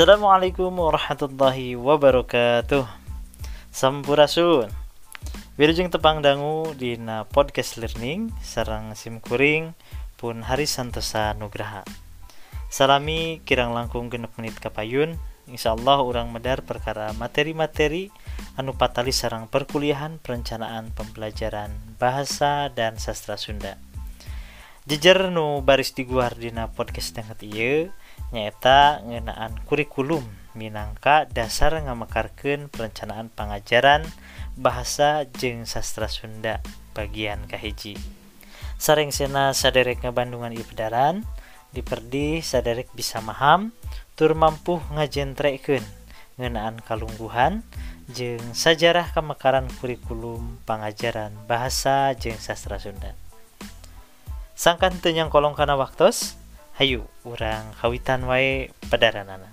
Assalamualaikum warahmatullahi wabarakatuh. Sampurasun. Wilujeng tepang dangu di podcast learning sarang simkuring pun hari santosa nugraha. Salami kirang langkung genep menit kapayun. Insyaallah orang medar perkara materi-materi anu patali sarang perkuliahan perencanaan pembelajaran bahasa dan sastra Sunda. Jejer nu baris diguar dina podcast dengan iya nyata ngenaan kurikulum minangka dasar ngamekarkan perencanaan pengajaran bahasa jeng sastra Sunda bagian kahiji Sareng sena saderek ngabandungan ibdaran diperdi saderek bisa maham tur mampu ngajentreken ngenaan kalungguhan jeng sajarah kemekaran kurikulum pengajaran bahasa jeng sastra Sunda. Sangkan tenyang kolong kana waktos Hayu orang kawitan wae padaranana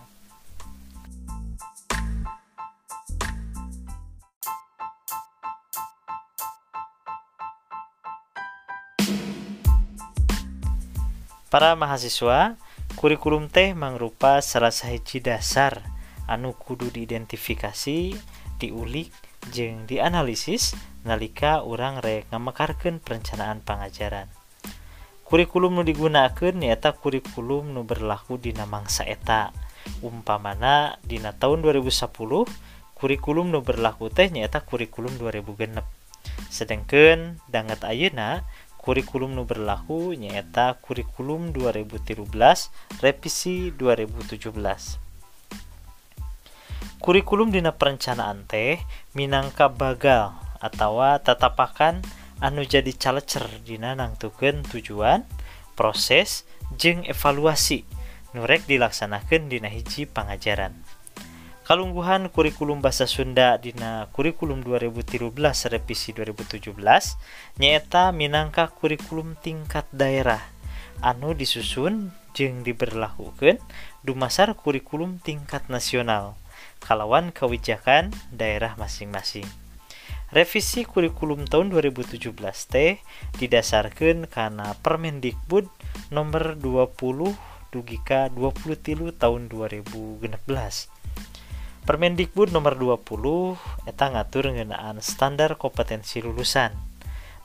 Para mahasiswa, kurikulum teh mangrupa salah sahiji dasar anu kudu diidentifikasi, diulik, jeng dianalisis nalika orang rek ngamekarkeun perencanaan pengajaran kurikulum nu digunakan nyata kurikulum nu berlaku di mangsa eta. Umpamana dina tahun 2010 kurikulum nu berlaku teh nyata kurikulum 2000 genep. Sedangkan dangat ayeuna kurikulum nu berlaku nyata kurikulum 2013 revisi 2017 kurikulum dina perencanaan teh minangka bagal atau tatapakan anu jadi calecer dinanangtuken tujuan proses jeung evaluasi. Nurek dilaksanakan Dina hiji pengajaran kalungguhan kurikulum bahasa Sunda Dina kurikulum 2013 revisi 2017 nyaeta Minangka kurikulum tingkat daerah. Anu disusun jeung diberlakukan dumasar kurikulum tingkat nasional kalawan kebijakan daerah masing-masing. Revisi kurikulum tahun 2017 teh didasarkan karena Permendikbud nomor 20 dugika 20 tilu tahun 2016 Permendikbud nomor 20 eta ngatur ngenaan standar kompetensi lulusan.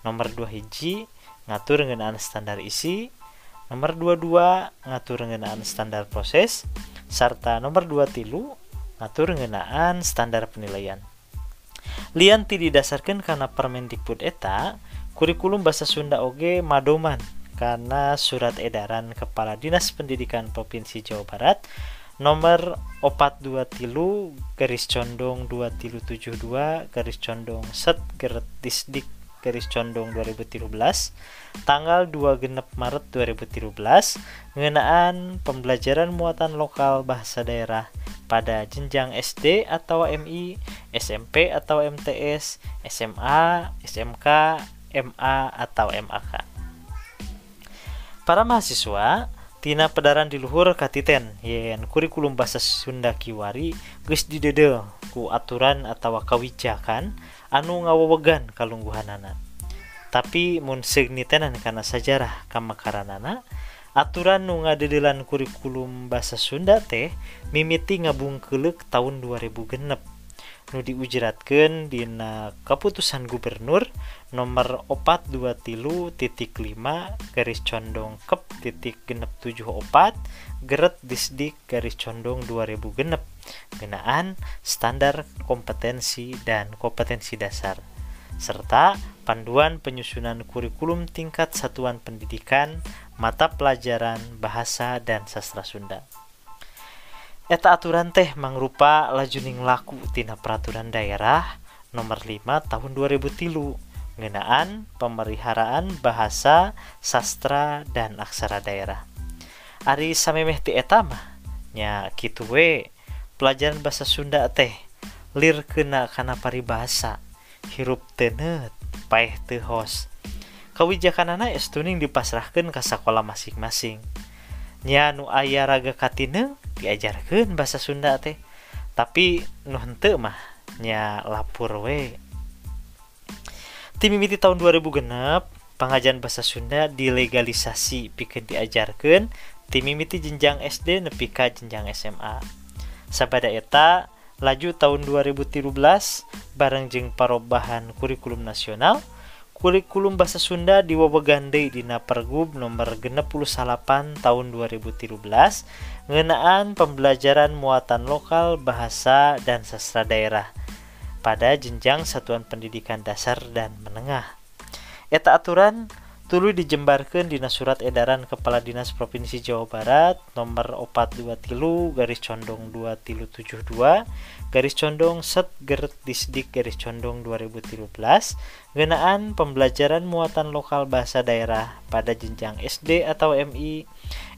Nomor 2 hiji ngatur ngenaan standar isi. Nomor 22 ngatur ngenaan standar proses. Serta nomor 2 tilu ngatur ngenaan standar penilaian Lianti didasarkan karena Permendikbud eta kurikulum bahasa Sunda oge madoman karena surat edaran Kepala Dinas Pendidikan Provinsi Jawa Barat nomor 42 tilu garis condong 2 tilu 72 garis condong set geret disdik garis condong 2013 tanggal 2 genep Maret 2013 mengenaan pembelajaran muatan lokal bahasa daerah pada jenjang SD atau MI, SMP atau MTS, SMA, SMK, MA atau MAK. Para mahasiswa tina pedaran di luhur katiten yen kurikulum bahasa Sunda Kiwari geus didede ku aturan atau kawijakan anu ngawewegan kalungguhanana tapi mun segnitenan karena sejarah kamakaranana aturan nu ngadedelan kurikulum bahasa Sunda teh mimiti ngabungkelek tahun 2000 genep. Nu diujeratkan dina keputusan gubernur nomor opat tilu titik 5 garis condong kep titik genep 74 geret disdik garis condong 2000 genep. Genaan standar kompetensi dan kompetensi dasar serta panduan penyusunan kurikulum tingkat satuan pendidikan mata pelajaran bahasa dan sastra Sunda. Eta aturan teh mangrupa lajuning laku tina peraturan daerah nomor 5 tahun 2000 tilu ngenaan pemeliharaan bahasa sastra dan aksara daerah. Ari samemeh ti eta mah? Nya kitu we pelajaran bahasa Sunda teh lir kena kana paribahasa. Hirup tenet paeh teu kewijakanana estuning dipasrahkan ke sekolah masing-masing. Nya nu aya raga katineng diajarkan bahasa Sunda teh. Tapi nu henteu mah nya lapur we. Timimiti tahun 2000 genep pengajian bahasa Sunda dilegalisasi pikeun diajarkan timimiti jenjang SD nepi ka jenjang SMA sabada eta laju tahun 2013 bareng jeung parobahan kurikulum nasional kurikulum bahasa Sunda di Wawagande dina Pergub nomor 68 tahun 2013 ngenaan pembelajaran muatan lokal bahasa dan sastra daerah pada jenjang satuan pendidikan dasar dan menengah. Eta aturan tulu dijembarkan di surat edaran Kepala Dinas Provinsi Jawa Barat nomor 42 tilu garis condong 2 tilu 72 garis condong set geret disdik garis condong 2013 ngenaan pembelajaran muatan lokal bahasa daerah pada jenjang SD atau MI,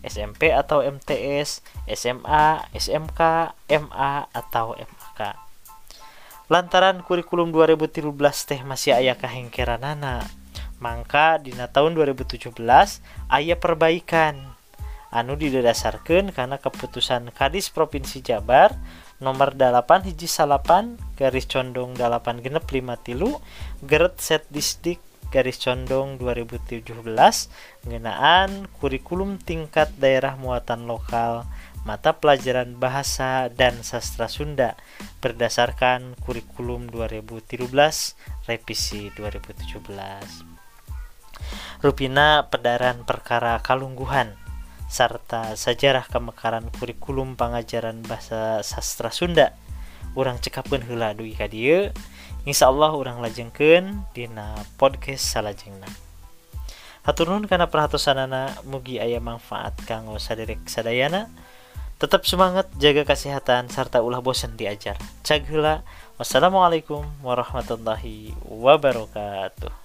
SMP atau MTS, SMA, SMK, MA atau MAK lantaran kurikulum 2013 teh masih ayah kahengkeranana mangka dina tahun 2017 ayah perbaikan anu didasarkan karena keputusan Kadis Provinsi Jabar nomor 8 hiji salapan garis condong 8 genep 5 tilu geret set disdik garis condong 2017 ngenaan kurikulum tingkat daerah muatan lokal mata pelajaran bahasa dan sastra Sunda berdasarkan kurikulum 2013 revisi 2017. Rupina pedaran perkara kalungguhan serta sejarah kemekaran kurikulum pengajaran bahasa sastra Sunda orang cekapkan hela dugi ka dieu insyaallah orang lajengkeun dina podcast salajengna Hatur nuhun kana perhatosanana mugi aya manfaat kanggo saderek sadayana Tetap semangat, jaga kesehatan, serta ulah bosan diajar. Cagila. Wassalamualaikum warahmatullahi wabarakatuh.